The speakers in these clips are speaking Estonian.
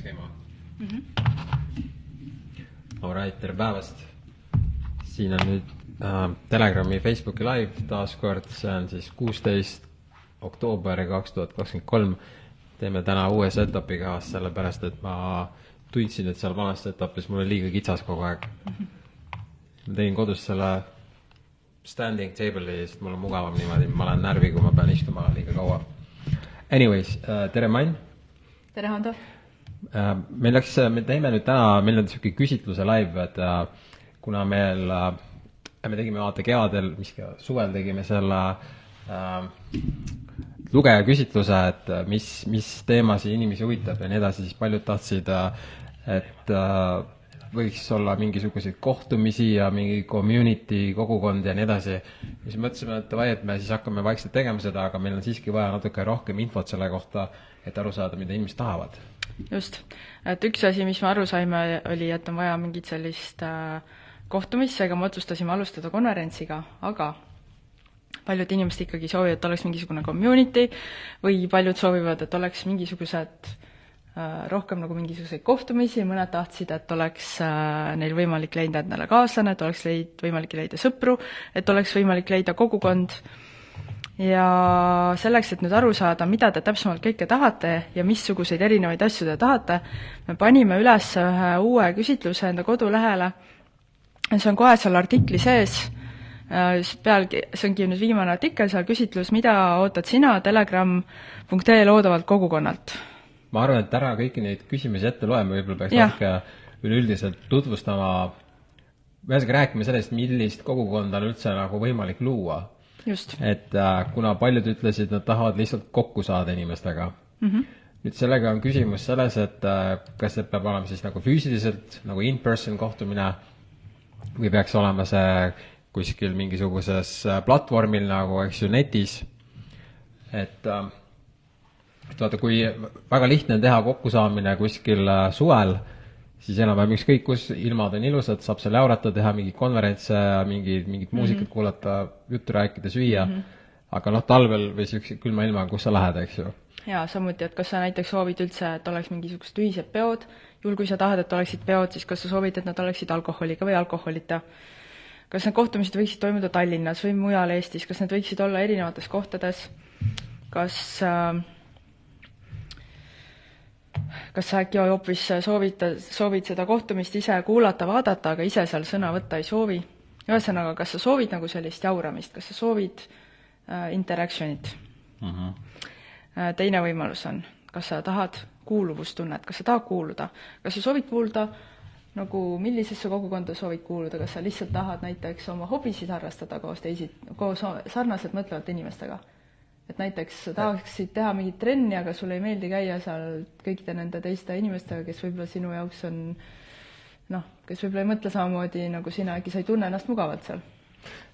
peaks käima mm. -hmm. Alright, tere päevast. siin on nüüd äh, Telegrami Facebooki live taaskord, see on siis kuusteist oktoober kaks tuhat kakskümmend kolm. teeme täna uue setup'iga, sellepärast et ma tundsin, et seal vanas setup'is mul oli liiga kitsas kogu aeg mm. -hmm. ma tegin kodus selle standing table'i, sest mul on mugavam niimoodi, ma olen närvi, kui ma pean istuma liiga kaua. Anyways äh,, tere Mann. tere, Hando meil läks, me teeme nüüd täna, meil on niisugune küsitluse live, et äh, kuna meil, äh, me tegime vaata kevadel, mis suvel tegime selle äh, lugejaküsitluse, et mis, mis teemasid inimesi huvitab ja nii edasi, siis paljud tahtsid, et äh, võiks olla mingisuguseid kohtumisi ja mingi community, kogukond ja nii edasi. siis mõtlesime, et davai, et me siis hakkame vaikselt tegema seda, aga meil on siiski vaja natuke rohkem infot selle kohta, et aru saada, mida inimesed tahavad just, et üks asi, mis me aru saime, oli, et on vaja mingit sellist äh, kohtumist, seega me otsustasime alustada konverentsiga, aga paljud inimesed ikkagi soovivad, et oleks mingisugune community või paljud soovivad, et oleks mingisugused äh, rohkem nagu mingisuguseid kohtumisi, mõned tahtsid, et oleks äh, neil võimalik leida endale kaaslane, et oleks leid-, võimalik leida sõpru, et oleks võimalik leida kogukond ja selleks, et nüüd aru saada, mida te täpsemalt kõike tahate ja missuguseid erinevaid asju te tahate, me panime üles ühe uue küsitluse enda kodulehele, see on kohe seal artikli sees, pealgi, see ongi nüüd viimane artikkel, seal küsitlus, mida ootad sina telegram.ee loodavalt kogukonnalt? ma arvan, et ära kõiki neid küsimusi ette loe, me võib-olla peaks natuke üleüldiselt tutvustama, ühesõnaga rääkima sellest, millist kogukonda on üldse nagu võimalik luua et äh, kuna paljud ütlesid, nad tahavad lihtsalt kokku saada inimestega mm. -hmm. nüüd sellega on küsimus selles, et äh, kas see peab olema siis nagu füüsiliselt nagu in-person kohtumine või peaks olema see kuskil mingisuguses äh, platvormil nagu, eks ju, netis. et et vaata, kui väga lihtne on teha kokkusaamine kuskil suvel siis enam-vähem ükskõik kus, ilmad on ilusad, saab seal jaurata, teha mingeid konverentse, mingeid, mingit muusikat mm -hmm. kuulata, juttu rääkida, süüa mm, -hmm. aga noh, talvel või niisuguse külma ilmaga, kus sa lähed, eks ju. jaa, samuti, et kas sa näiteks soovid üldse, et oleks mingisugused ühised peod, juhul kui sa tahad, et oleksid peod, siis kas sa soovid, et nad oleksid alkoholiga või alkoholita? kas need kohtumised võiksid toimuda Tallinnas või mujal Eestis, kas need võiksid olla erinevates kohtades, kas äh, kas sa äkki hoopis soovita, soovid seda kohtumist ise kuulata, vaadata, aga ise seal sõna võtta ei soovi? ühesõnaga, kas sa soovid nagu sellist jauramist, kas sa soovid äh, interaction'it mm? -hmm. Teine võimalus on, kas sa tahad kuuluvustunnet, kas sa tahad kuuluda, kas sa soovid kuulda nagu millisesse kogukonda soovid kuuluda, kas sa lihtsalt tahad näiteks oma hobisid harrastada koos teisi, koos sarnaselt mõtlevate inimestega et näiteks tahaksid teha mingit trenni, aga sulle ei meeldi käia seal kõikide nende teiste inimestega, kes võib-olla sinu jaoks on noh, kes võib-olla ei mõtle samamoodi nagu sina, äkki sa ei tunne ennast mugavalt seal.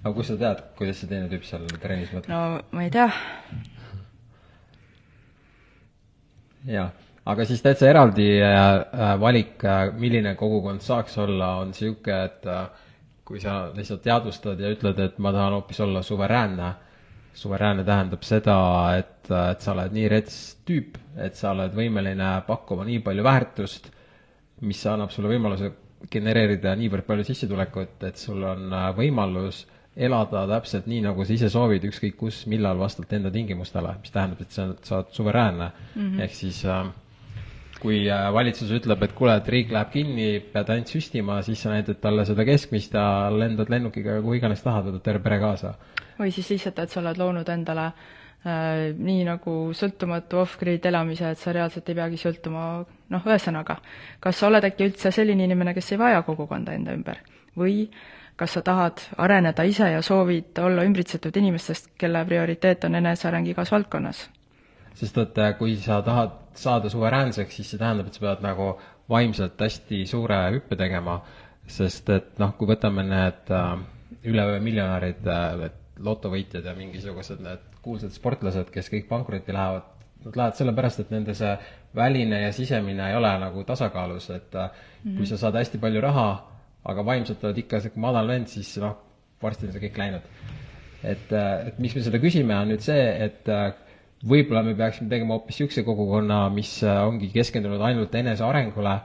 aga kust sa tead, kuidas see teine tüüp seal trennis mõtleb? no ma ei tea. jaa, aga siis täitsa eraldi äh, valik, äh, milline kogukond saaks olla, on niisugune, et äh, kui sa lihtsalt teadvustad ja ütled, et ma tahan hoopis olla suveräänne suveräänne tähendab seda, et, et sa oled nii rets tüüp, et sa oled võimeline pakkuma nii palju väärtust, mis annab sulle võimaluse genereerida niivõrd palju sissetulekut, et sul on äh, võimalus elada täpselt nii, nagu sa ise soovid, ükskõik kus, millal, vastavalt enda tingimustele, mis tähendab, et sa, sa oled suveräänne mm. -hmm. ehk siis äh, kui äh, valitsus ütleb, et kuule, et riik läheb kinni, pead ainult süstima, siis sa näitad talle seda keskmist ja lendad lennukiga kuhu iganes tahad, võtad terve pere kaasa või siis lihtsalt, et sa oled loonud endale äh, nii nagu sõltumatu off-grid elamise, et sa reaalselt ei peagi sõltuma, noh, ühesõnaga, kas sa oled äkki üldse selline inimene, kes ei vaja kogukonda enda ümber? või kas sa tahad areneda ise ja soovid olla ümbritsetud inimestest, kelle prioriteet on eneseareng igas valdkonnas? sest et äh, kui sa tahad saada suveräänseks, siis see tähendab, et sa pead nagu vaimselt hästi suure hüppe tegema, sest et noh, kui võtame need äh, üleöö miljonärid, äh, et lotovõitjad ja mingisugused need kuulsad sportlased, kes kõik pankrotti lähevad, nad lähevad sellepärast, et nende see väline ja sisemine ei ole nagu tasakaalus, et mm -hmm. kui sa saad hästi palju raha, aga vaimselt oled ikka sihuke madal vend, siis noh, varsti on see kõik läinud. et, äh, et miks me seda küsime, on nüüd see, et äh, võib-olla me peaksime tegema hoopis niisuguse kogukonna, mis ongi keskendunud ainult enesearengule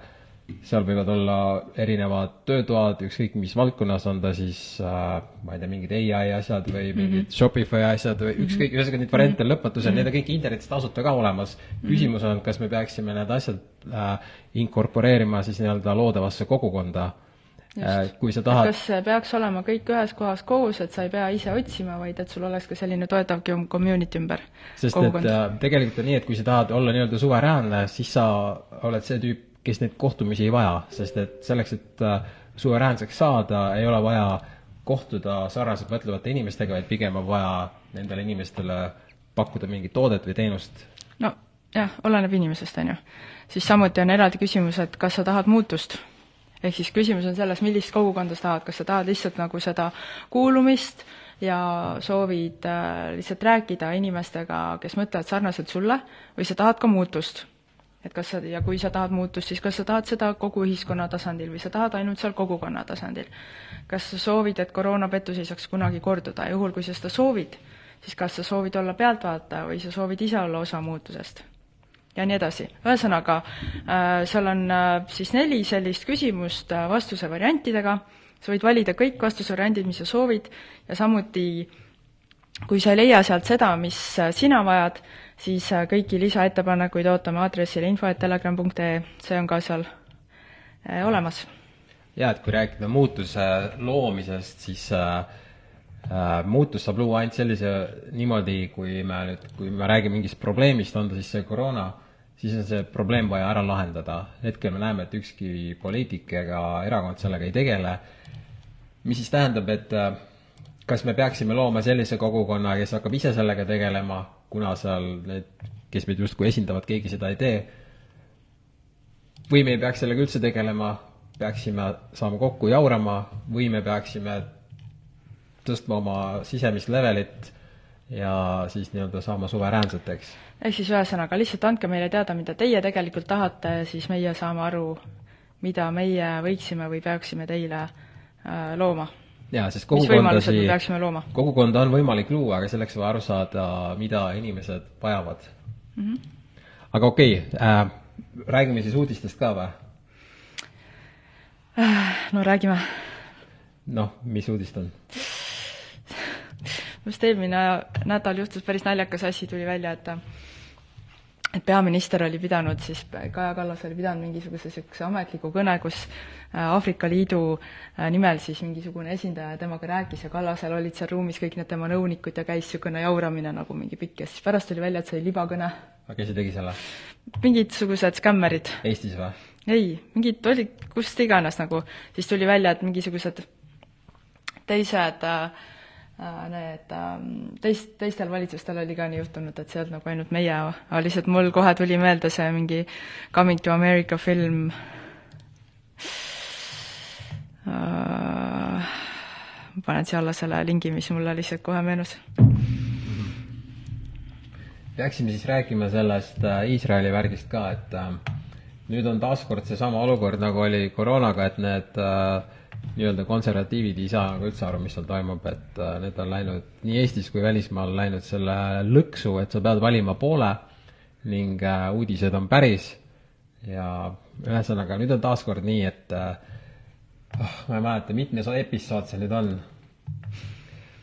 seal võivad olla erinevad töötoad, ükskõik mis valdkonnas, on ta siis äh, ma ei tea, mingid ai asjad või mhm. mingid mm -hmm. Shopify asjad või mhm. ükskõik, ühesõnaga neid variante on lõpmatus ja mm -hmm. need on kõik internetis tasuta ka olemas. Mhm. küsimus on, kas me peaksime need asjad äh, inkorporeerima siis nii-öelda loodavasse kogukonda Just. kui sa tahad kas peaks olema kõik ühes kohas koos, et sa ei pea ise otsima, vaid et sul oleks ka selline toetav community ümber? sest kogukond. et äh, tegelikult on nii, et kui sa tahad olla nii-öelda suveräänne, siis sa oled see tüüp, kes neid kohtumisi ei vaja, sest et selleks, et äh, suveräänseks saada, ei ole vaja kohtuda sarnaselt mõtlevate inimestega, vaid pigem on vaja nendele inimestele pakkuda mingit toodet või teenust. no jah, oleneb inimesest, on ju. siis samuti on eraldi küsimus, et kas sa tahad muutust. ehk siis küsimus on selles, millist kogukonda sa tahad, kas sa tahad lihtsalt nagu seda kuulumist ja soovid äh, lihtsalt rääkida inimestega, kes mõtlevad sarnaselt sulle, või sa tahad ka muutust et kas sa, ja kui sa tahad muutust, siis kas sa tahad seda kogu ühiskonna tasandil või sa tahad ainult seal kogukonna tasandil. kas sa soovid, et koroonapettus ei saaks kunagi korduda, juhul kui sa seda soovid, siis kas sa soovid olla pealtvaataja või sa soovid ise olla osa muutusest? ja nii edasi. ühesõnaga, äh, seal on äh, siis neli sellist küsimust äh, vastuse variantidega, sa võid valida kõik vastusevariandid, mis sa soovid, ja samuti kui sa ei leia sealt seda, mis sina vajad, siis äh, kõiki lisaettepanekuid ootame aadressile info.telegram.ee, see on ka seal äh, olemas. jaa, et kui rääkida muutuse loomisest, siis äh, äh, muutust saab luua ainult sellise, niimoodi, kui me nüüd, kui me räägime mingist probleemist, on ta siis see koroona, siis on see probleem vaja ära lahendada. hetkel me näeme, et ükski poliitik ega erakond sellega ei tegele, mis siis tähendab, et äh, kas me peaksime looma sellise kogukonna, kes hakkab ise sellega tegelema, kuna seal need, kes meid justkui esindavad, keegi seda ei tee, või me ei peaks sellega üldse tegelema, peaksime saama kokku jaurama või me peaksime tõstma oma sisemist levelit ja siis nii-öelda saama suveräänseteks. ehk siis ühesõnaga, lihtsalt andke meile teada, mida teie tegelikult tahate, siis meie saame aru, mida meie võiksime või peaksime teile äh, looma jaa, sest kogukondasid, kogukonda on võimalik luua, aga selleks on vaja aru saada, mida inimesed vajavad mm. -hmm. aga okei okay, äh,, räägime siis uudistest ka või? no räägime. noh, mis uudist on? just eelmine nädal juhtus päris naljakas asi, tuli välja, et et peaminister oli pidanud siis, Kaja Kallas oli pidanud mingisuguse niisuguse ametliku kõne, kus äh, Aafrika Liidu äh, nimel siis mingisugune esindaja temaga rääkis ja Kallasel olid seal ruumis kõik need tema nõunikud ja käis niisugune jauramine nagu mingi pikk ja siis pärast tuli välja, et see oli libakõne. aga kes see tegi selle? mingisugused skämmerid. Eestis või? ei, mingid olid kust iganes nagu, siis tuli välja, et mingisugused teised äh, Äh, need ähm, teist, teistel valitsustel oli ka nii juhtunud, et see ei olnud nagu ainult meie, aga lihtsalt mul kohe tuli meelde see mingi Coming to America film. Ma panen siia alla selle lingi, mis mulle lihtsalt kohe meenus. peaksime siis rääkima sellest äh, Iisraeli värgist ka, et äh, nüüd on taaskord seesama olukord, nagu oli koroonaga, et need äh, nii-öelda konservatiivid ei saa nagu üldse aru, mis seal toimub, et äh, need on läinud nii Eestis kui välismaal läinud selle lõksu, et sa pead valima poole ning äh, uudised on päris ja ühesõnaga, nüüd on taaskord nii, et oh, ma ei mäleta, mitmes episood see nüüd on.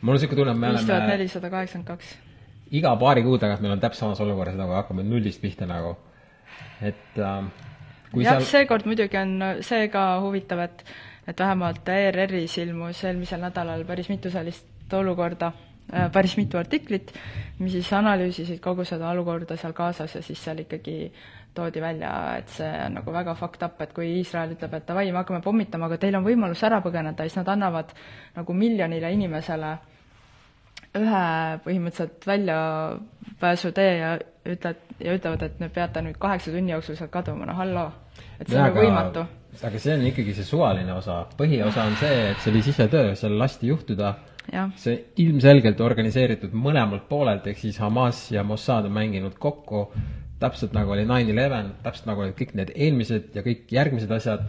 mul on niisugune tunne, et me oleme viis tuhat nelisada kaheksakümmend kaks. iga paari kuu tagant meil on täpselt samas olukorras, nagu hakkame nullist pihta nagu, et äh, jah seal..., seekord muidugi on see ka huvitav, et et vähemalt ERR-is ilmus eelmisel nädalal päris mitu sellist olukorda, äh, päris mitu artiklit, mis siis analüüsisid kogu seda olukorda seal Gazas ja siis seal ikkagi toodi välja, et see on nagu väga fucked up, et kui Iisrael ütleb, et davai, me hakkame pommitama, aga teil on võimalus ära põgeneda, siis nad annavad nagu miljonile inimesele ühe põhimõtteliselt väljapääsutee ja ütled, ja ütlevad, et te peate nüüd kaheksa tunni jooksul sealt kaduma, no halloo. et see ja, on ju võimatu. aga see on ikkagi see suvaline osa, põhiosa on see, et see oli sisetöö, seal lasti juhtuda. see ilmselgelt organiseeritud mõlemalt poolelt, ehk siis Hamas ja Mossad on mänginud kokku, täpselt nagu oli nine eleven, täpselt nagu olid kõik need eelmised ja kõik järgmised asjad,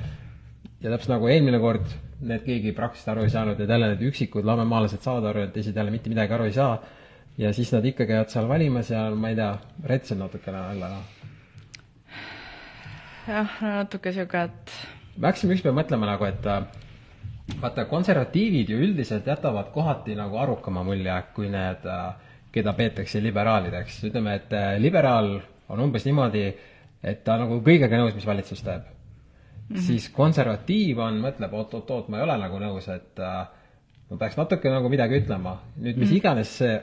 ja täpselt nagu eelmine kord, need keegi praktiliselt aru ei saanud, et jälle need üksikud lamemaalased saavad aru ja teised jälle mitte midagi aru ei saa, ja siis nad ikka käivad seal valimas ja ma ei tea, rets on natukene alla, noh. jah, natuke sihuke, et me hakkasime ükspäev mõtlema nagu, et äh, vaata, konservatiivid ju üldiselt jätavad kohati nagu arukama mulje, kui need, äh, keda peetakse liberaalideks. ütleme, et äh, liberaal on umbes niimoodi, et ta nagu kõigega nõus, mis valitsus teeb mm. -hmm. siis konservatiiv on, mõtleb oot-oot-oot, ma ei ole nagu nõus, et äh, ma peaks natuke nagu midagi ütlema. nüüd mis mm -hmm. iganes see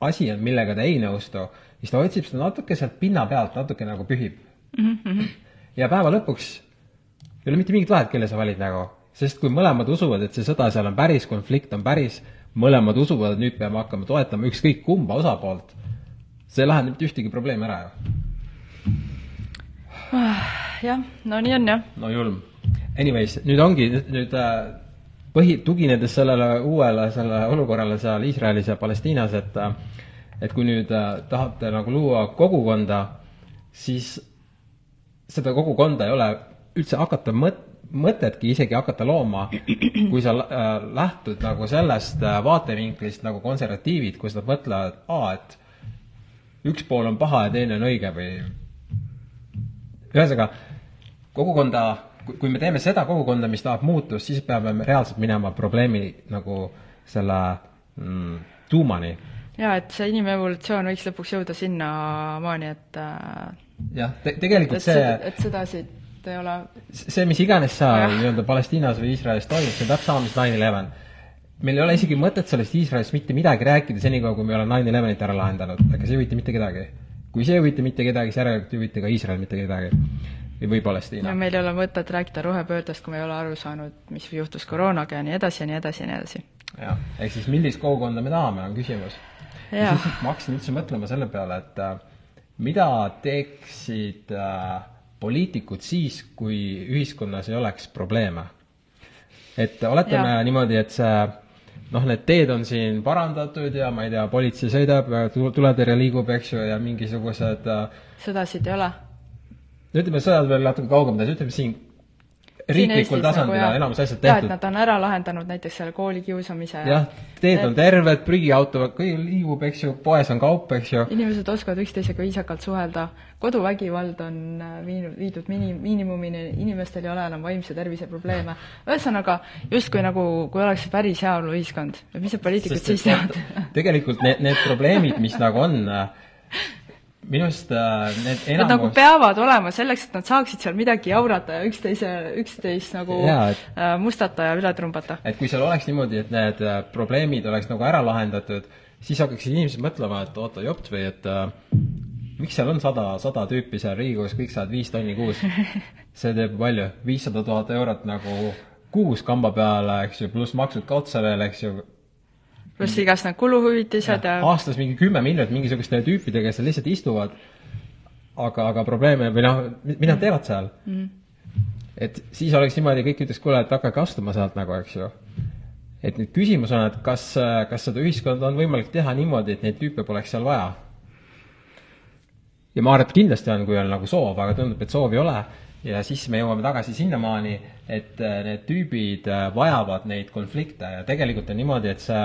asi on, millega ta ei nõustu, siis ta otsib seda natuke sealt pinna pealt, natuke nagu pühib mm. -hmm. ja päeva lõpuks ei ole mitte mingit vahet, kelle sa valid nagu, sest kui mõlemad usuvad, et see sõda seal on päris, konflikt on päris, mõlemad usuvad, et nüüd peame hakkama toetama ükskõik kumba osapoolt, see ei lahenda mitte ühtegi probleemi ära ju jah, no nii on jah. no julm. Anyways, nüüd ongi, nüüd äh, põhi, tuginedes sellele uuele, selle olukorrale seal Iisraelis ja Palestiinas, et äh, et kui nüüd äh, tahate nagu luua kogukonda, siis seda kogukonda ei ole üldse hakata mõt-, mõtetki isegi hakata looma, kui sa äh, lähtud nagu sellest vaatevinklist nagu konservatiivid, kus nad mõtlevad, aa, et üks pool on paha ja teine on õige või ühesõnaga, kogukonda, kui me teeme seda kogukonda, mis tahab muutust, siis peame reaalselt minema probleemi nagu selle mm, tuumani. jaa, et see inimevolutsioon võiks lõpuks jõuda sinnamaani, et äh, jah te, tegelikult et see et sedasi ei ole see, mis iganes seal nii-öelda Palestiinas või Iisraelis toimub, see on täpselt sama, mis nine eleven. Meil ei ole isegi mõtet sellest Iisraelist mitte midagi rääkida, senikaua kui me ei ole nine elevenit ära lahendanud, aga see ei huvita mitte kedagi kui see ei huvita mitte kedagi, siis järelikult ei huvita ka Iisrael mitte kedagi. või Palestiina. meil ei ole mõtet rääkida rohepöördest, kui me ei ole aru saanud, mis juhtus koroonaga ja nii edasi ja nii edasi ja nii edasi. jah, ehk siis millist kogukonda me tahame, on küsimus. ja siis ma hakkasin üldse mõtlema selle peale, et äh, mida teeksid äh, poliitikud siis, kui ühiskonnas ei oleks probleeme. et oletame ja. niimoodi, et see noh, need teed on siin parandatud ja ma ei tea, politsei sõidab, tuletõrje liigub, eks ju, ja mingisugused äh, sõdasid ei ole? no ütleme, sõjad veel natuke kaugemad, ütleme siin riiklikul tasandil nagu, on enamus asjad tehtud. jah, et nad on ära lahendanud näiteks selle koolikiusamise. jah, teed on terved, prügiauto kõigil liigub, eks ju, poes on kaup, eks ju. inimesed oskavad üksteisega viisakalt suhelda, koduvägivald on äh, viinud, viidud mini-, miinimumini, inimestel ei ole enam vaimse tervise probleeme. ühesõnaga, justkui nagu, kui oleks päris heaoluühiskond, mis need poliitikud siis teevad? tegelikult need, need probleemid, mis nagu on, äh, minu arust äh, need enamus Nad nagu peavad olema selleks, et nad saaksid seal midagi jaurata ja üksteise, üksteist nagu Jaa, et, äh, mustata ja üle trumbata. et kui seal oleks niimoodi, et need äh, probleemid oleks nagu ära lahendatud, siis hakkaksid inimesed mõtlema, et oota, jopt või et äh, miks seal on sada, sada tüüpi seal Riigikogus, kõik saavad viis tonni kuus. see teeb palju, viissada tuhat eurot nagu kuus kamba peale, eks ju, pluss maksud ka otsa veel, eks ju, pluss igast need kuluhüvitised ja, ja aastas mingi kümme miljonit mingisuguste tüüpidega, kes seal lihtsalt istuvad, aga, aga probleeme või noh, mida nad teevad seal mm. et siis oleks niimoodi, kõik ütleks, kuule, et hakake astuma sealt nagu, eks ju. et nüüd küsimus on, et kas, kas seda ühiskonda on võimalik teha niimoodi, et neid tüüpe poleks seal vaja? ja ma arvan, et kindlasti on, kui on nagu soov, aga tundub, et soovi ei ole ja siis me jõuame tagasi sinnamaani, et need tüübid vajavad neid konflikte ja tegelikult on niimoodi, et see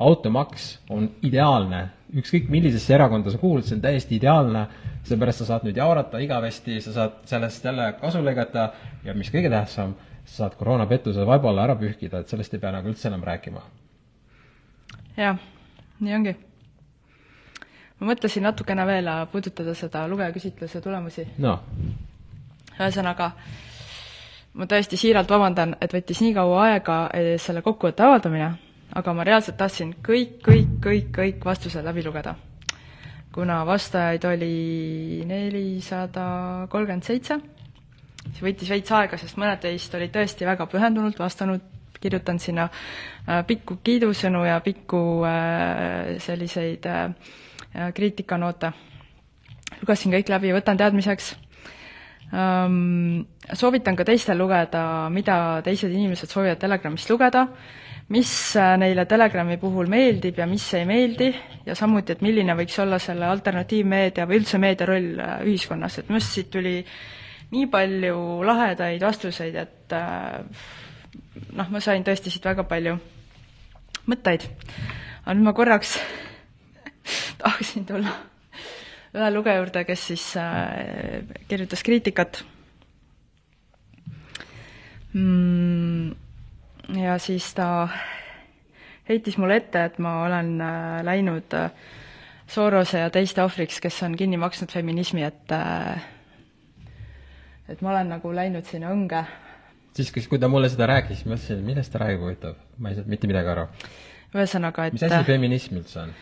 automaks on ideaalne, ükskõik millisesse erakonda sa kuulud, see on täiesti ideaalne, seepärast sa saad nüüd jaurata igavesti, sa saad sellest jälle kasu lõigata ja mis kõige tähtsam, sa saad koroonapettuse vaiba alla ära pühkida, et sellest ei pea nagu üldse enam rääkima. jah, nii ongi. ma mõtlesin natukene veel puudutada seda lugejaküsitluse tulemusi. noh. ühesõnaga, ma tõesti siiralt vabandan, et võttis nii kaua aega eh, selle kokkuvõtte avaldamine aga ma reaalselt tahtsin kõik, kõik, kõik, kõik vastused läbi lugeda. kuna vastajaid oli nelisada kolmkümmend seitse, see võttis veits aega, sest mõned teist olid tõesti väga pühendunult vastanud, kirjutanud sinna äh, pikku kiidusõnu ja pikku äh, selliseid äh, kriitikanoote. lugesin kõik läbi, võtan teadmiseks um,. Soovitan ka teistel lugeda, mida teised inimesed soovivad Telegramist lugeda mis äh, neile Telegrami puhul meeldib ja mis ei meeldi ja samuti, et milline võiks olla selle alternatiivmeedia või üldse meedia roll äh, ühiskonnas, et minu arust siit tuli nii palju lahedaid vastuseid, et äh, noh, ma sain tõesti siit väga palju mõtteid. aga nüüd ma korraks tahaksin tulla ühe lugeja juurde, kes siis kirjutas kriitikat mm,. Ja siis ta heitis mulle ette, et ma olen äh, läinud äh, Sorose ja teiste ohvriks, kes on kinni maksnud feminismi, et äh, et ma olen nagu läinud sinna õnge. siis, kui ta mulle seda rääkis, ma mõtlesin, millest ta räägib, huvitav, ma ei saanud mitte midagi aru. ühesõnaga, et mis asi feminism üldse on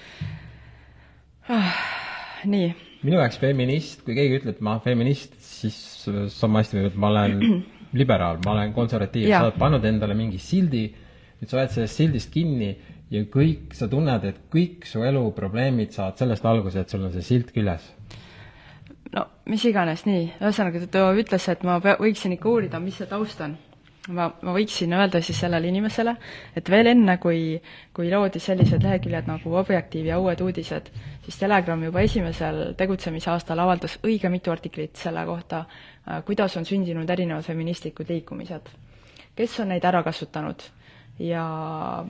ah,? nii. minu jaoks feminist, kui keegi ütleb, ma olen feminist, siis sama hästi võib, et ma olen liberaal, ma olen konservatiiv, sa oled pannud endale mingi sildi, nüüd sa oled sellest sildist kinni ja kõik, sa tunned, et kõik su elu probleemid saavad sellest alguse, et sul on see silt küljes. no mis iganes, nii, ühesõnaga ta ütles, et ma pea-, võiksin ikka uurida, mis see taust on. Ma, ma võiksin öelda siis sellele inimesele, et veel enne, kui, kui loodi sellised leheküljed nagu Objektiiv ja Uued uudised, siis Telegram juba esimesel tegutsemisaastal avaldas õige mitu artiklit selle kohta, Äh, kuidas on sündinud erinevad feministlikud liikumised, kes on neid ära kasutanud ja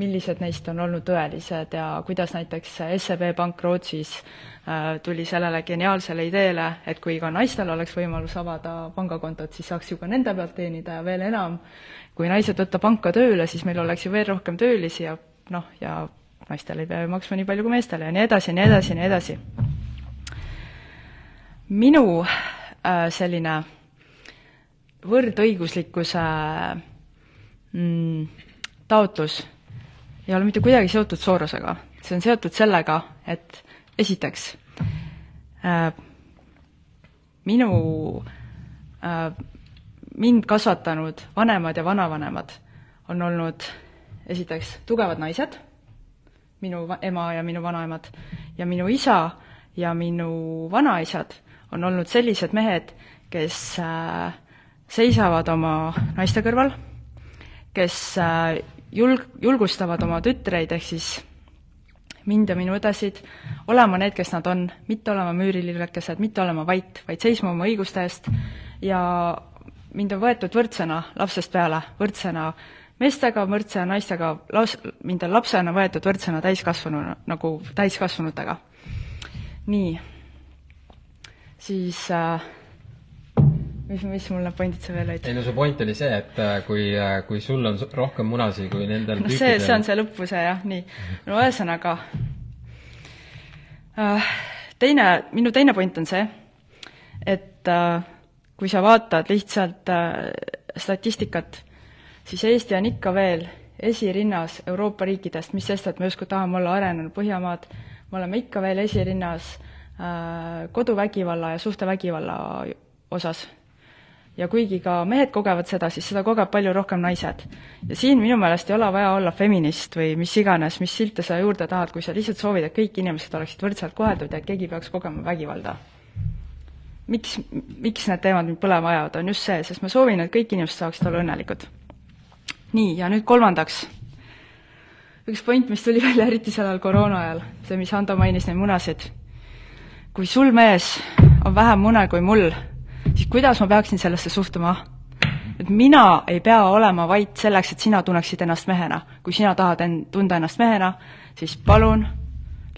millised neist on olnud tõelised ja kuidas näiteks SEB Pank Rootsis äh, tuli sellele geniaalsele ideele, et kui ka naistel oleks võimalus avada pangakontot, siis saaks ju ka nende pealt teenida ja veel enam, kui naised võtta panka tööle, siis meil oleks ju veel rohkem töölisi ja noh, ja naistel ei pea ju maksma nii palju kui meestele ja nii edasi ja nii edasi ja nii edasi. minu Äh, selline võrdõiguslikkuse mm, taotlus ei ole mitte kuidagi seotud Sorosega. see on seotud sellega, et esiteks äh, minu äh,, mind kasvatanud vanemad ja vanavanemad on olnud esiteks tugevad naised, minu ema ja minu vanaemad, ja minu isa ja minu vanaisad on olnud sellised mehed, kes äh, seisavad oma naiste kõrval, kes äh, julg-, julgustavad oma tütreid, ehk siis mind ja minu õdesid, olema need, kes nad on, mitte olema müürilillekesed, mitte olema vait, vaid seisma oma õiguste eest ja mind on võetud võrdsena lapsest peale, võrdsena meestega, võrdse naistega, laus-, mind on lapsena võetud võrdsena täiskasvanuna, nagu täiskasvanutega. nii siis äh, mis, mis mul need pointid seal veel olid? ei no su point oli see, et äh, kui, äh, kui sul on rohkem munasi kui nendel no see, see on see lõppu see jah, nii. no ühesõnaga äh, teine, minu teine point on see, et äh, kui sa vaatad lihtsalt äh, statistikat, siis Eesti on ikka veel esirinnas Euroopa riikidest, mis sest, et me justkui tahame olla arenenud Põhjamaad, me oleme ikka veel esirinnas Äh, koduvägivalla ja suhtevägivalla osas. Ja kuigi ka mehed kogevad seda, siis seda kogevad palju rohkem naised. ja siin minu meelest ei ole vaja olla feminist või mis iganes, mis silte sa juurde tahad, kui sa lihtsalt soovid, et kõik inimesed oleksid võrdselt koheldud ja et keegi peaks kogema vägivalda. miks, miks need teemad mind põlema ajavad, on just see, sest ma soovin, et kõik inimesed saaksid olla õnnelikud. nii, ja nüüd kolmandaks üks point, mis tuli välja eriti sellel koroona ajal, see, mis Hando mainis, neid munasid kui sul, mees, on vähem mune kui mul, siis kuidas ma peaksin sellesse suhtuma? et mina ei pea olema vait selleks, et sina tunneksid ennast mehena. kui sina tahad end, tunda ennast mehena, siis palun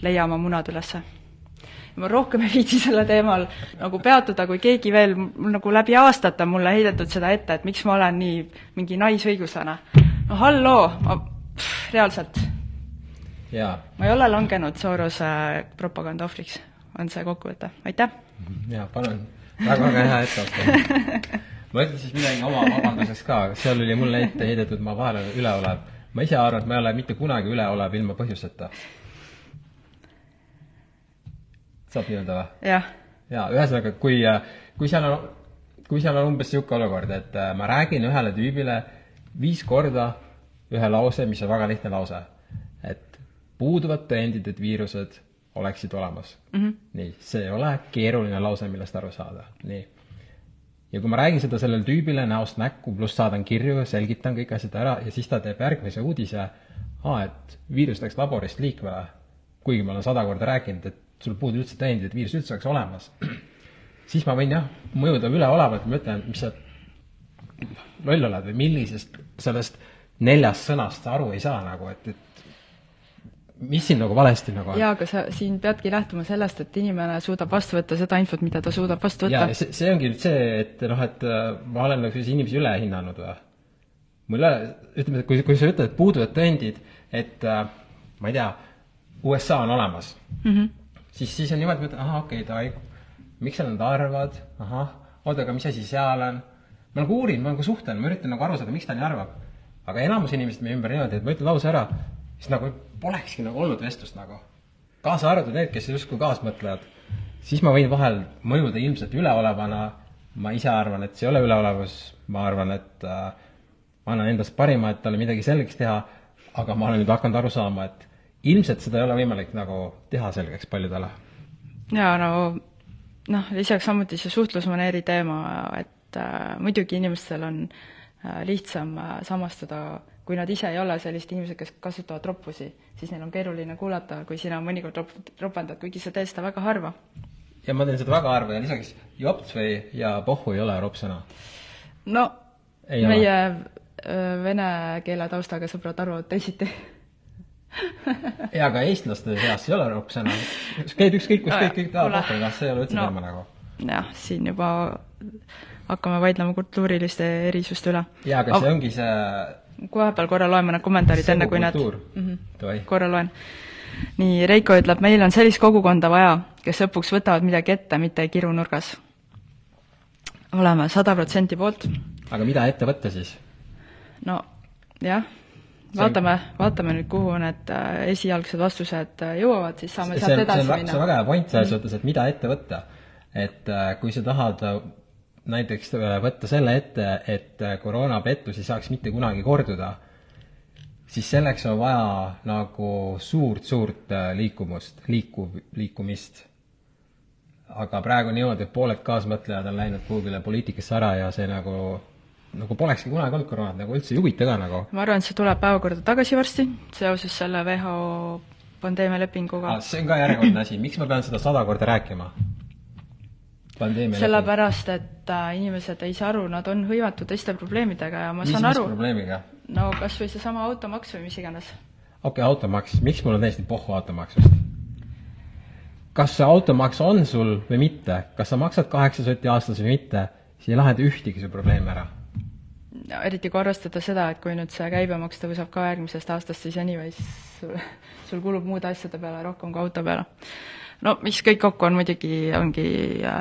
leia oma munad ülesse. ma rohkem ei viitsi selle teemal nagu peatuda, kui keegi veel, nagu läbi aastate on mulle heidetud seda ette, et miks ma olen nii mingi naisõiguslane. no halloo, ma pff, reaalselt. ma ei ole langenud Sorose propaganda ohvriks on see kokkuvõte, aitäh! jaa, palun, väga-väga hea etteaste. ma ütlen siis midagi oma vabanduseks ka, seal oli mulle ette heidetud, ma vahel olen üleolev. ma ise arvan, et ma ei ole mitte kunagi üleolev ilma põhjuseta. saab nii-öelda või? jah. jaa, ühesõnaga, kui, kui seal on, kui seal on umbes niisugune olukord, et ma räägin ühele tüübile viis korda ühe lause, mis on väga lihtne lause. et puuduvad tõendid, et viirused oleksid olemas mm. -hmm. nii, see ei ole keeruline lause, millest aru saada, nii. ja kui ma räägin seda sellele tüübile näost näkku, pluss saadan kirju, selgitan kõik asjad ära ja siis ta teeb järgmise uudise, aa, et viirus läks laborist liikvele, kuigi ma olen sada korda rääkinud, et sul puudub üldse tõendid, et viirus üldse oleks olemas, siis ma võin jah, mõjuda üleolevalt, ma ütlen, mis sa loll oled või millisest sellest neljast sõnast sa aru ei saa nagu, et, et mis siin nagu valesti nagu on? jaa, aga sa siin peadki lähtuma sellest, et inimene suudab vastu võtta seda infot, mida ta suudab vastu võtta. see, see ongi nüüd see, et noh, et äh, ma olen nagu inimesi üle hinnanud või? mul ei ole, ütleme, kui, kui sa ütled, et puuduvad tõendid, et äh, ma ei tea, USA on olemas mm, -hmm. siis, siis on niimoodi, ütlen, ahah, okei okay,, davai, miks sa nõnda arvad, ahah, oota, aga mis asi seal on? ma nagu uurin, ma nagu suhtlen, ma üritan nagu aru saada, miks ta nii arvab. aga enamus inimesed meie ümber niimoodi, et ma ütlen lause ära, siis nagu polekski nagu olnud vestlust nagu. kaasa arvatud need, kes justkui kaasmõtlejad. siis ma võin vahel mõjuda ilmselt üleolevana, ma ise arvan, et see ei ole üleolevus, ma arvan, et äh, ma annan endast parima, et talle midagi selgeks teha, aga ma olen nüüd hakanud aru saama, et ilmselt seda ei ole võimalik nagu teha selgeks paljudele. jaa, no noh, lisaks samuti see suhtlusmaneeri teema, et äh, muidugi inimestel on äh, lihtsam äh, samastuda, kui nad ise ei ole sellised inimesed, kes kasutavad roppusi, siis neil on keeruline kuulata, kui sina mõnikord rop-, ropendad, kuigi sa teed seda väga harva. ja ma teen seda väga harva ja lisaks jops või ja pohhu ei ole ropsõna. no ei meie ole vene keele taustaga sõbrad arvavad teisiti jaa, aga eestlaste seas ei ole roppsõna. käid ükskõik kus, kõik, kõik tahavad rohkem, kas see ei ole üldse no, teema nagu? jah, siin juba hakkame vaidlema kultuuriliste erisuste üle. jaa, aga see ongi see vahepeal korra loen mõned kommentaarid, enne kui need mm -hmm. korra loen. nii, Reiko ütleb, meil on sellist kogukonda vaja, kes lõpuks võtavad midagi ette, mitte ei kiru nurgas. oleme sada protsenti poolt. aga mida ette võtta siis? no jah, vaatame, vaatame nüüd, kuhu need äh, esialgsed vastused äh, jõuavad, siis saame sealt edasi minna. see on väga hea point selles mhm. mõttes, et mida ette võtta. et äh, kui sa tahad näiteks võtta selle ette, et koroonapettus ei saaks mitte kunagi korduda, siis selleks on vaja nagu suurt-suurt liikumust, liikuv, liikumist. aga praegu niimoodi, et pooled kaasmõtlejad on läinud kuhugile poliitikasse ära ja see nagu nagu polekski kunagi olnud koroonat, nagu üldse ei huvita ka nagu. ma arvan, et see tuleb päevakorda tagasi varsti, seoses selle WHO pandeemialepinguga. see on ka järjekordne asi, miks ma pean seda sada korda rääkima? Sellepärast, et äh, inimesed ei saa aru, nad on hõivatud teiste probleemidega ja ma mis, saan aru. probleemiga? no kas või seesama automaks või mis iganes. okei okay,, automaks, miks mul on täiesti pohhu automaksust? kas see automaks on sul või mitte, kas sa maksad kaheksa sotti aastas või mitte, see ei lahenda ühtegi su probleemi ära eriti kui arvestada seda, et kui nüüd see käibemaks tõuseb ka järgmisest aastast, siis anyways sul kulub muude asjade peale rohkem kui auto peale. No mis kõik kokku on muidugi, ongi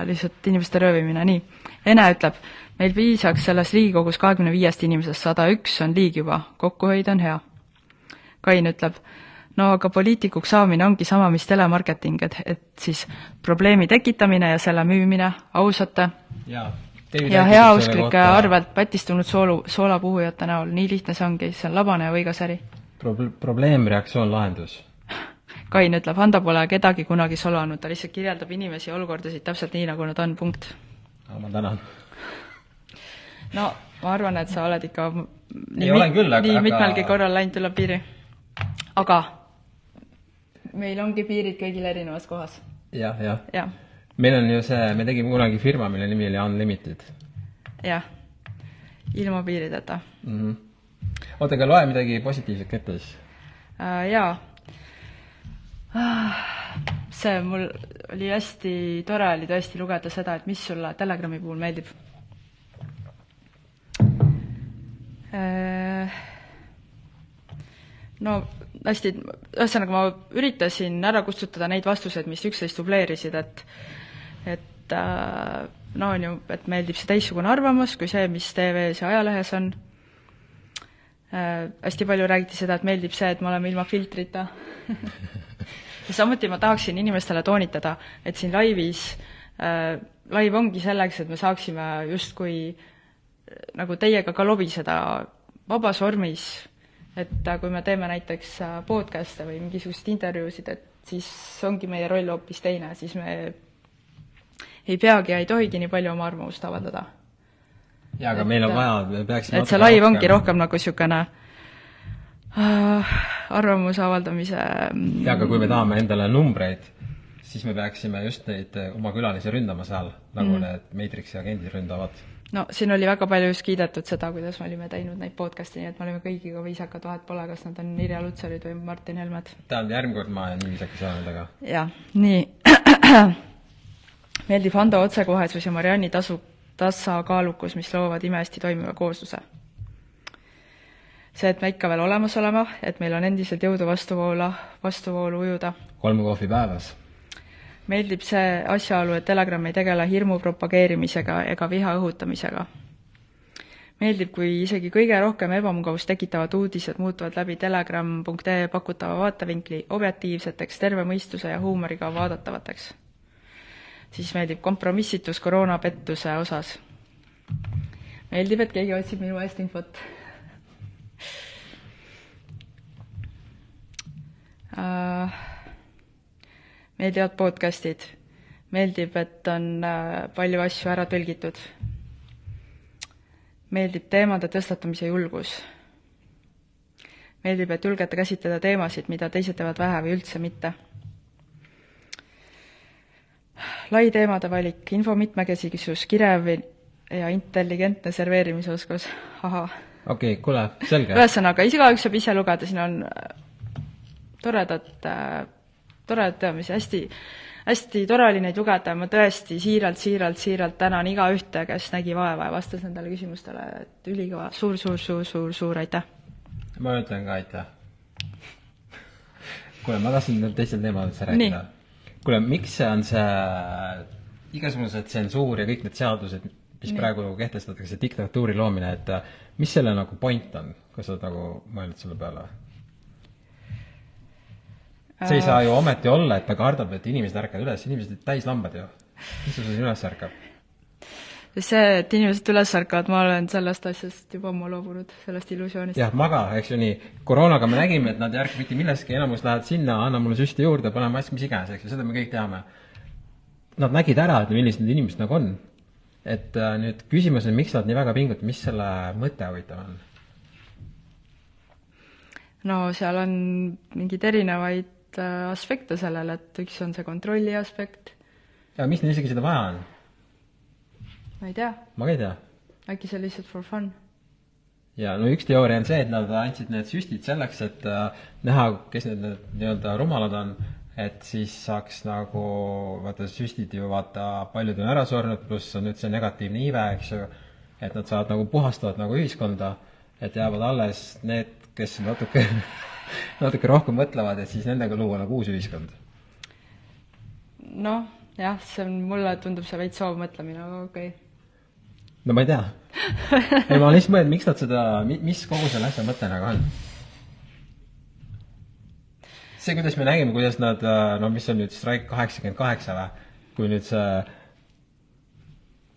lihtsalt inimeste röövimine, nii. Ene ütleb, meil piisaks selles Riigikogus kahekümne viiest inimesest, sada üks on liig juba, kokkuhoid on hea. Kain ütleb, no aga poliitikuks saamine ongi sama, mis telemarketing, et, et siis probleemi tekitamine ja selle müümine ausate jaa ja heausklike arvelt pätistunud soolu, soolapuhujate näol, nii lihtne see ongi, see on labane ja võigas äri Pro. probleem, reaktsioon, lahendus. Kain ütleb, Hando pole kedagi kunagi solvanud, ta lihtsalt kirjeldab inimesi ja olukordasid täpselt nii, nagu nad on, punkt. ma tänan. no ma arvan, et sa oled ikka nii, Ei, küll, aga, nii aga... mitmelgi korral läinud üle piiri. aga meil ongi piirid kõigil erinevas kohas ja,. jah, jah ja meil on ju see, me tegime kunagi firma, mille nimi oli Unlimited. jah, ilma piirideta mm. -hmm. oota, aga loe midagi positiivset ette siis uh,. jaa. See mul oli hästi tore oli tõesti lugeda seda, et mis sulle Telegrami puhul meeldib uh, no hästi, ühesõnaga ma üritasin ära kustutada neid vastuseid, mis üksteist dubleerisid, et et äh, no on ju, et meeldib see teistsugune arvamus kui see, mis TV-s ja ajalehes on. Hästi palju räägiti seda, et meeldib see, et me oleme ilma filtrita ja samuti ma tahaksin inimestele toonitada, et siin laivis äh,, laiv ongi selleks, et me saaksime justkui äh, nagu teiega ka lobiseda vabas vormis, et äh, kui me teeme näiteks äh, podcast'e või mingisuguseid intervjuusid, et siis ongi meie roll hoopis teine, siis me ei peagi ja ei tohigi nii palju oma arvamust avaldada. Jaa, aga et, meil on vaja, me peaksime et see laiv ongi rohkem nagu niisugune äh, arvamuse avaldamise jaa, aga kui me tahame endale numbreid, siis me peaksime just neid oma külalisi ründama seal, nagu mm. need Matrixi agendid ründavad no siin oli väga palju just kiidetud seda, kuidas me olime teinud neid podcast'e, nii et me olime kõigiga viisakad, vahet pole, kas nad on Irja Lutsarid või Martin Helmed. tähendab, järgmine kord ma nii viisakas ole nendega. jah, nii meeldib Hando otsekohesus ja Marianni tasu, tasakaalukus, mis loovad imehästi toimiva koosluse. see, et me ikka veel olemas oleme, et meil on endiselt jõudu vastuvoola, vastuvoolu ujuda. kolm kohvi päevas meeldib see asjaolu, et Telegram ei tegele hirmu propageerimisega ega viha õhutamisega. meeldib, kui isegi kõige rohkem ebamugavust tekitavad uudised muutuvad läbi telegram.ee pakutava vaatevinkli objektiivseteks, terve mõistuse ja huumoriga vaadatavateks. Siis meeldib kompromissitus koroonapettuse osas. meeldib, et keegi otsib minu eest infot. Uh, meeldivad podcastid, meeldib, et on äh, palju asju ära tõlgitud, meeldib teemade tõstatamise julgus, meeldib, et julgete käsitleda teemasid, mida teised teevad vähe või üldse mitte lai teemade valik, info mitmekesisus, kirev ja intelligentne serveerimisoskus, ahah. okei okay,, kuule, selge. ühesõnaga, igaüks saab ise lugeda, siin on äh, toredad äh, toredad teadmisi, hästi, hästi tore oli neid lugeda, ma tõesti siiralt, siiralt, siiralt tänan igaühte, kes nägi vaeva ja vastas nendele küsimustele, et ülikõva suur, suur, suur, suur, suur aitäh! ma ütlen ka aitäh. kuule, ma tahtsin teisel teemal üldse rääkida. Kuule, miks see on see igasugused tsensuur ja kõik need seadused, mis Nii. praegu kehtestatakse, diktatuuri loomine, et mis selle nagu point on, kas sa oled nagu mõelnud selle peale? see ei saa ju ometi olla, et ta kardab, et inimesed ärkavad üles, inimesed olid täislambad ju. mis sul siis üles ärkab? See, et inimesed üles ärkavad, ma olen sellest asjast juba ammu loobunud, sellest illusioonist. jah, maga, eks ju nii. koroonaga me nägime, et nad ei ärka mitte milleski, enamus lähevad sinna, anna mulle süsti juurde, pane mask, mis iganes, eks ju, seda me kõik teame. Nad nägid ära, et millised need inimesed nagu on. et äh, nüüd küsimus on, miks nad nii väga pingutavad, mis selle mõte huvitav on? no seal on mingeid erinevaid Äh, aspekte sellele, et üks on see kontrolli aspekt. ja miks neil isegi seda vaja on? Ma ei tea. ma ka ei tea. äkki see on lihtsalt for fun? ja no üks teooria on see, et nad andsid need süstid selleks, et äh, näha, kes need, need nii-öelda rumalad on, et siis saaks nagu, vaata süstid ju vaata, paljud on ära surnud, pluss on nüüd see negatiivne iive, eks ju, et nad saavad nagu puhastavad nagu ühiskonda, et jäävad alles need, kes natuke natuke rohkem mõtlevad, et siis nendega luua nagu uus ühiskond? noh, jah, see on, mulle tundub see veits soovmõtlemine, aga okei okay. No ma ei tea. ei, ma lihtsalt mõelnud, miks nad seda, mis kogu selle asja mõte nagu on? see, kuidas me nägime, kuidas nad, no mis on nüüd Strike kaheksakümmend kaheksa või, kui nüüd see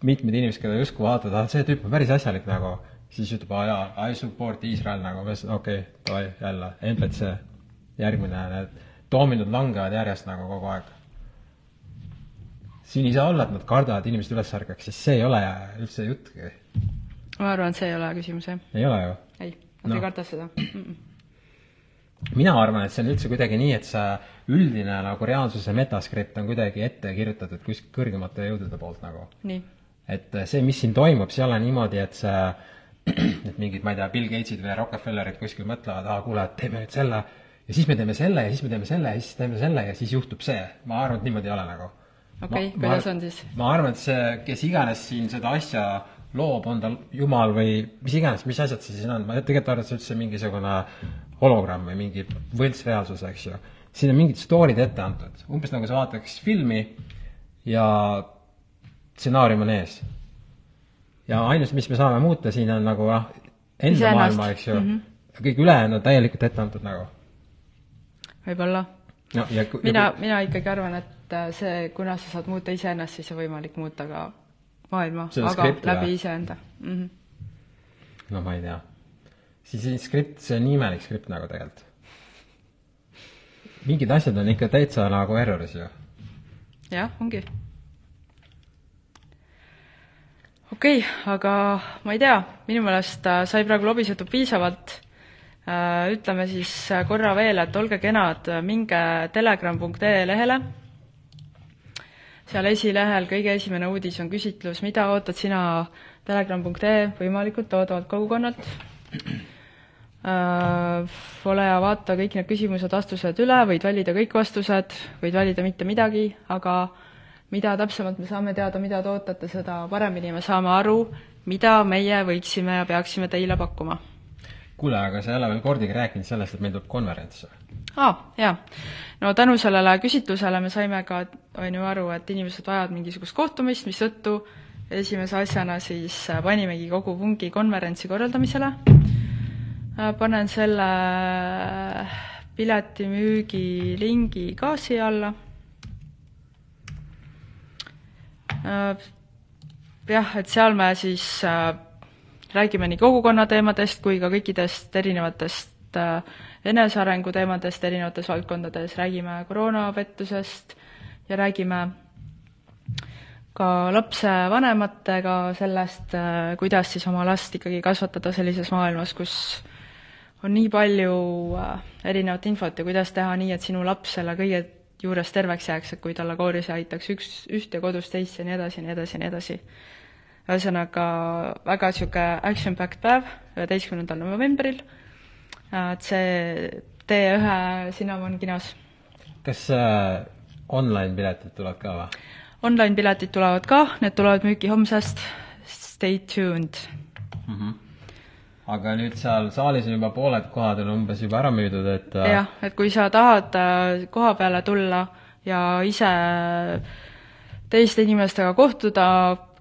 mitmed inimesed, keda justkui vaatavad, ah see tüüp on päris asjalik nagu siis ütleb, aa jaa, I support Iisrael nagu, okei okay,, davai, jälle, NPC, järgmine, need doominod langevad järjest nagu kogu aeg. Siin ei saa olla, et nad kardavad inimesed üles ärkaks, sest see ei ole üldse juttki. ma arvan, et see ei ole küsimus, jah. ei ole ju? ei, nad no. ei karda seda mm. -mm mina arvan, et see on üldse kuidagi nii, et see üldine nagu reaalsuse metaskript on kuidagi ette kirjutatud kuskil kõrgemate jõudude poolt nagu. et see, mis siin toimub, see ei ole niimoodi, et see et mingid, ma ei tea, Bill Gatesid või Rockefellerid kuskil mõtlevad, aa, kuule, et teeme nüüd selle ja siis me teeme selle ja siis me teeme selle ja siis teeme selle ja siis juhtub see. ma arvan, et niimoodi ei ole nagu. Okei okay,, kuidas on siis? ma arvan, et see, kes iganes siin seda asja loob, on ta jumal või mis iganes, mis asjad see siis on, ma tegelikult arvan, et see üldse mingisugune hologramm või mingi võltsreaalsus, eks ju. siin on mingid story'd ette antud, umbes nagu sa vaataks filmi ja stsenaarium on ees ja ainus, mis me saame muuta siin on nagu noh, enda maailma, eks ju mm. -hmm. kõik ülejäänud täielikult ette antud nagu. võib-olla no,. mina, mina ikkagi arvan, et äh, see, kuna sa saad muuta iseennast, siis on võimalik muuta ka maailma, aga skripti, läbi iseenda mm. -hmm. no ma ei tea. siis skript, see on imelik skript nagu tegelikult. mingid asjad on ikka täitsa nagu erroris ju. jah, ongi okei okay,, aga ma ei tea, minu meelest äh, sai praegu lobisetud piisavalt. Äh, ütleme siis korra veel, et olge kenad, minge telegram.ee lehele, seal esilehel kõige esimene uudis on küsitlus, mida ootad sina telegram.ee võimalikult toodavalt kogukonnalt äh,. ole ja vaata kõik need küsimused, vastused üle, võid valida kõik vastused, võid valida mitte midagi, aga mida täpsemalt me saame teada, mida te ootate, seda paremini me saame aru, mida meie võiksime ja peaksime teile pakkuma. kuule, aga sa ei ole veel kordagi rääkinud sellest, et meil tuleb konverents? Aa ah,, jaa. no tänu sellele küsitlusele me saime ka, on ju, aru, et inimesed vajavad mingisugust kohtumist, mistõttu esimese asjana siis panimegi kogu pungi konverentsi korraldamisele. Äh, panen selle piletimüügi lingi ka siia alla. Äh, jah, et seal me siis äh, räägime nii kogukonna teemadest kui ka kõikidest erinevatest äh, enesearengu teemadest erinevates valdkondades, räägime koroonapettusest ja räägime ka lapsevanematega sellest, äh, kuidas siis oma last ikkagi kasvatada sellises maailmas, kus on nii palju erinevat infot ja kuidas teha nii, et sinu laps selle kõige juures terveks jääks, et kui talle kooris aitaks üks, üht ja kodus teist ja nii edasi ja nii edasi ja nii edasi. Ühesõnaga väga niisugune action-packed päev, üheteistkümnendal novembril, et see T1 Cinnamon kinos. kas äh, online-piletid tulevad ka või? Online-piletid tulevad ka, need tulevad müüki homsest, stay tuned mm. -hmm aga nüüd seal saalis on juba pooled kohad on umbes juba ära müüdud, et äh, jah, et kui sa tahad äh, koha peale tulla ja ise teiste inimestega kohtuda,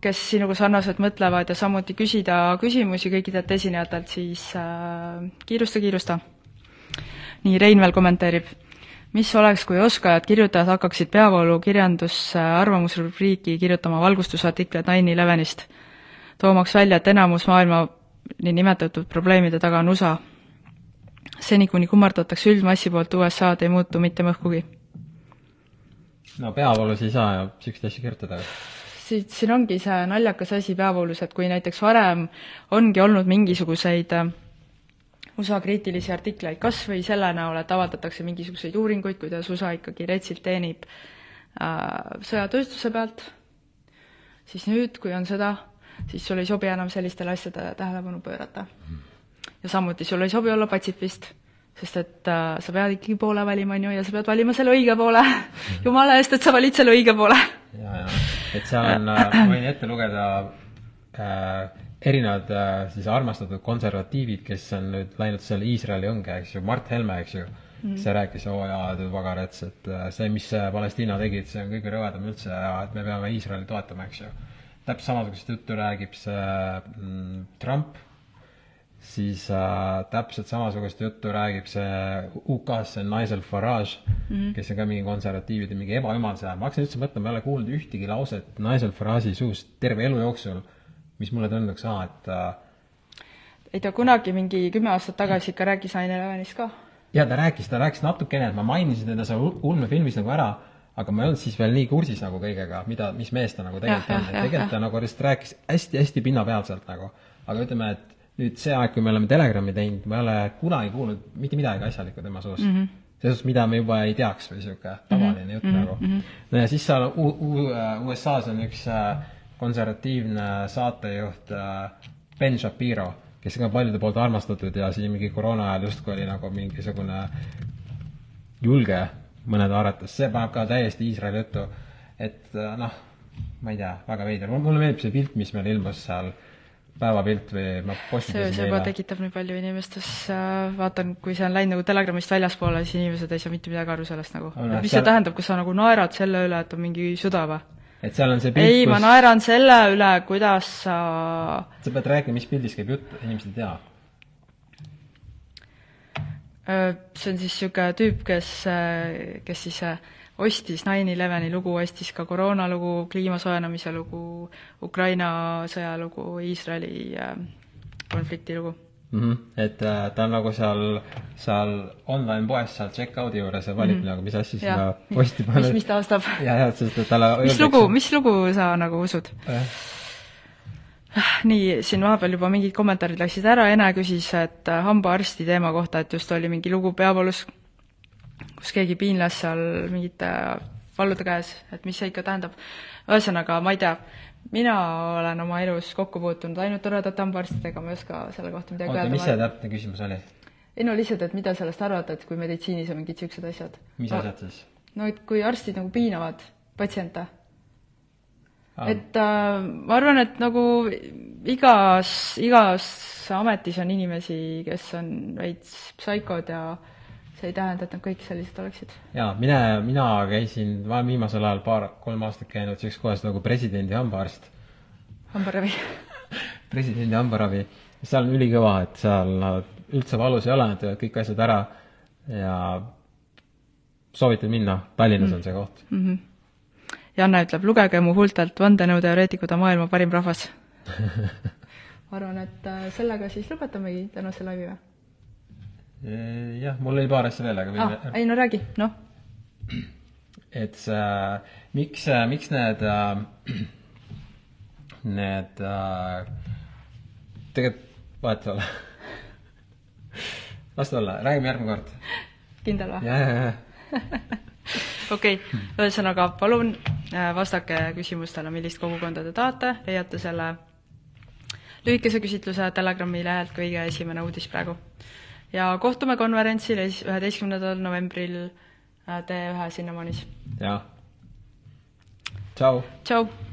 kes sinuga sarnaselt mõtlevad ja samuti küsida küsimusi kõikidelt esinejatelt, siis äh, kiirusta, kiirusta. nii, Rein veel kommenteerib. mis oleks, kui oskajad kirjutajad hakkaksid peavoolukirjandusse arvamusrubriiki kirjutama valgustusartikleid nine elevenist, toomaks välja, et enamus maailma niinimetatud probleemide taga on USA. seni, kuni kummardatakse üldmassi poolt USA-d, ei muutu mitte mõhkugi. no peavoolus ei saa ju niisuguseid asju kirjutada siit, siin ongi see naljakas asi peavoolus, et kui näiteks varem ongi olnud mingisuguseid äh, USA kriitilisi artikleid kas või selle näol, et avaldatakse mingisuguseid uuringuid, kuidas USA ikkagi retsilt teenib äh, sõjatööstuse pealt, siis nüüd, kui on sõda, siis sul ei sobi enam sellistele asjadele tähelepanu pöörata. ja samuti sul ei sobi olla patsifist, sest et äh, sa pead ikkagi poole valima, on ju, ja sa pead valima selle õige poole. Jumala eest, et sa valid selle õige poole. Ja, ja, et seal on, äh, ma võin ette lugeda äh, erinevad äh, siis armastatud konservatiivid, kes on nüüd läinud selle Iisraeli õnge, eks ju, Mart Helme, eks ju. Mm., see rääkis, oo jaa, pagarets, et äh, see, mis Palestiina tegid, see on kõige rõvedam üldse ja et me peame Iisraeli toetama, eks ju. täpselt samasugust juttu räägib see mm, Trump siis äh, täpselt samasugust juttu räägib see UK-s, see Nigel Farage mm, -hmm. kes on ka mingi konservatiivide mingi ebaümal seal, ma hakkasin üldse mõtlema, ma ei ole kuulnud ühtegi lauset Nigel Farage'i suust terve elu jooksul, mis mulle tunduks, aa, et äh, ei ta kunagi mingi kümme aastat tagasi ikka rääkis Nine Elevenist ka? jaa, ta rääkis, ta rääkis natukene, et ma mainisin teda seal ulmefilmis nagu ära, aga ma ei olnud siis veel nii kursis nagu kõigega, mida, mis mees ta nagu tegelikult ja, on, et tegelikult ta nagu lihtsalt rääkis hästi-hästi pinnapealselt nagu. aga ütleme, et nüüd see aeg, kui me oleme Telegrami teinud, ma ei ole kunagi kuulnud mitte midagi asjalikku tema suust mm. -hmm selles suhtes, mida me juba ei teaks või niisugune tavaline mm -hmm. jutt mm -hmm. nagu. Mhm. no ja siis seal USA-s on üks äh, konservatiivne saatejuht äh, Ben Shapiro, kes on ka paljude poolt armastatud ja siin mingi koroona ajal justkui oli nagu mingisugune julge mõnede arvates, see paneb ka täiesti Iisraeli juttu, et äh, noh, ma ei tea, väga veider, mulle meeldib see pilt, mis meil ilmus seal äh, päevapilt või ma postitasin see, see juba tekitab nii palju inimestes, vaatan, kui see on läinud nagu Telegramist väljaspoole, siis inimesed ei saa mitte midagi aru sellest nagu no,. mis seal... see tähendab, kas sa nagu naerad selle üle, et on mingi sõda või? et seal on see pilt, ei kus..., ma naeran selle üle, kuidas sa sa pead rääkima, mis pildist käib jutt, inimesed ei tea. See on siis niisugune tüüp, kes, kes siis ostis nine eleveni lugu, ostis ka koroona lugu, kliima soojenemise lugu, Ukraina sõja lugu, Iisraeli äh, konflikti lugu mm. -hmm. et äh, ta on nagu seal, seal online poes seal checkout'i juures ja valib mm -hmm. nagu, mis asja sinna posti panna. mis, mis ta ostab. ja, ja, sest et talle mis lugu, mis lugu sa nagu usud äh.? nii, siin vahepeal juba mingid kommentaarid läksid ära, Ene küsis, et äh, hambaarsti teema kohta, et just oli mingi lugu peavoolus kus keegi piinles seal mingite vallude käes, et mis see ikka tähendab. ühesõnaga, ma ei tea, mina olen oma elus kokku puutunud ainult toredate hambaarstidega, ma ei oska selle kohta midagi öelda. oota, mis see täpne küsimus oli? ei no lihtsalt, et mida sellest arvata, et kui meditsiinis on mingid niisugused asjad. mis no, asjad siis? no et kui arstid nagu piinavad patsiente ah.. et äh, ma arvan, et nagu igas, igas ametis on inimesi, kes on veits psaikod ja see ei tähenda, et nad kõik sellised oleksid. jaa, mine, mina käisin, ma olen viimasel ajal paar, kolm aastat käinud sellises kohas nagu presidendi hambaarst. hambaravi presidendi hambaravi. seal on ülikõva, et seal nad üldse valus ei ole, nad teevad kõik asjad ära ja soovitan minna, Tallinnas mm. on see koht mm. -hmm. Janne ütleb, lugege mu huultelt, vandenõuteoreetikud on maailma parim rahvas ma arvan, et äh, sellega siis lõpetamegi tänase laivi või? Jah, mul oli paar asja veel, aga võime ah, ei no räägi, noh. et see, miks, miks need, äh, need äh, tegelikult vahet ei ole las ta olla, räägime järgmine kord. kindel või? ja, ja, ja okei okay., ühesõnaga palun äh, vastake küsimustele, millist kogukonda te tahate, leiate selle lühikese küsitluse Telegrami lehelt kõige esimene uudis praegu. Ja kohtume konverentsil üheteistkümnendal novembril äh, T1 Sinnamaanis. jah. tšau. tšau.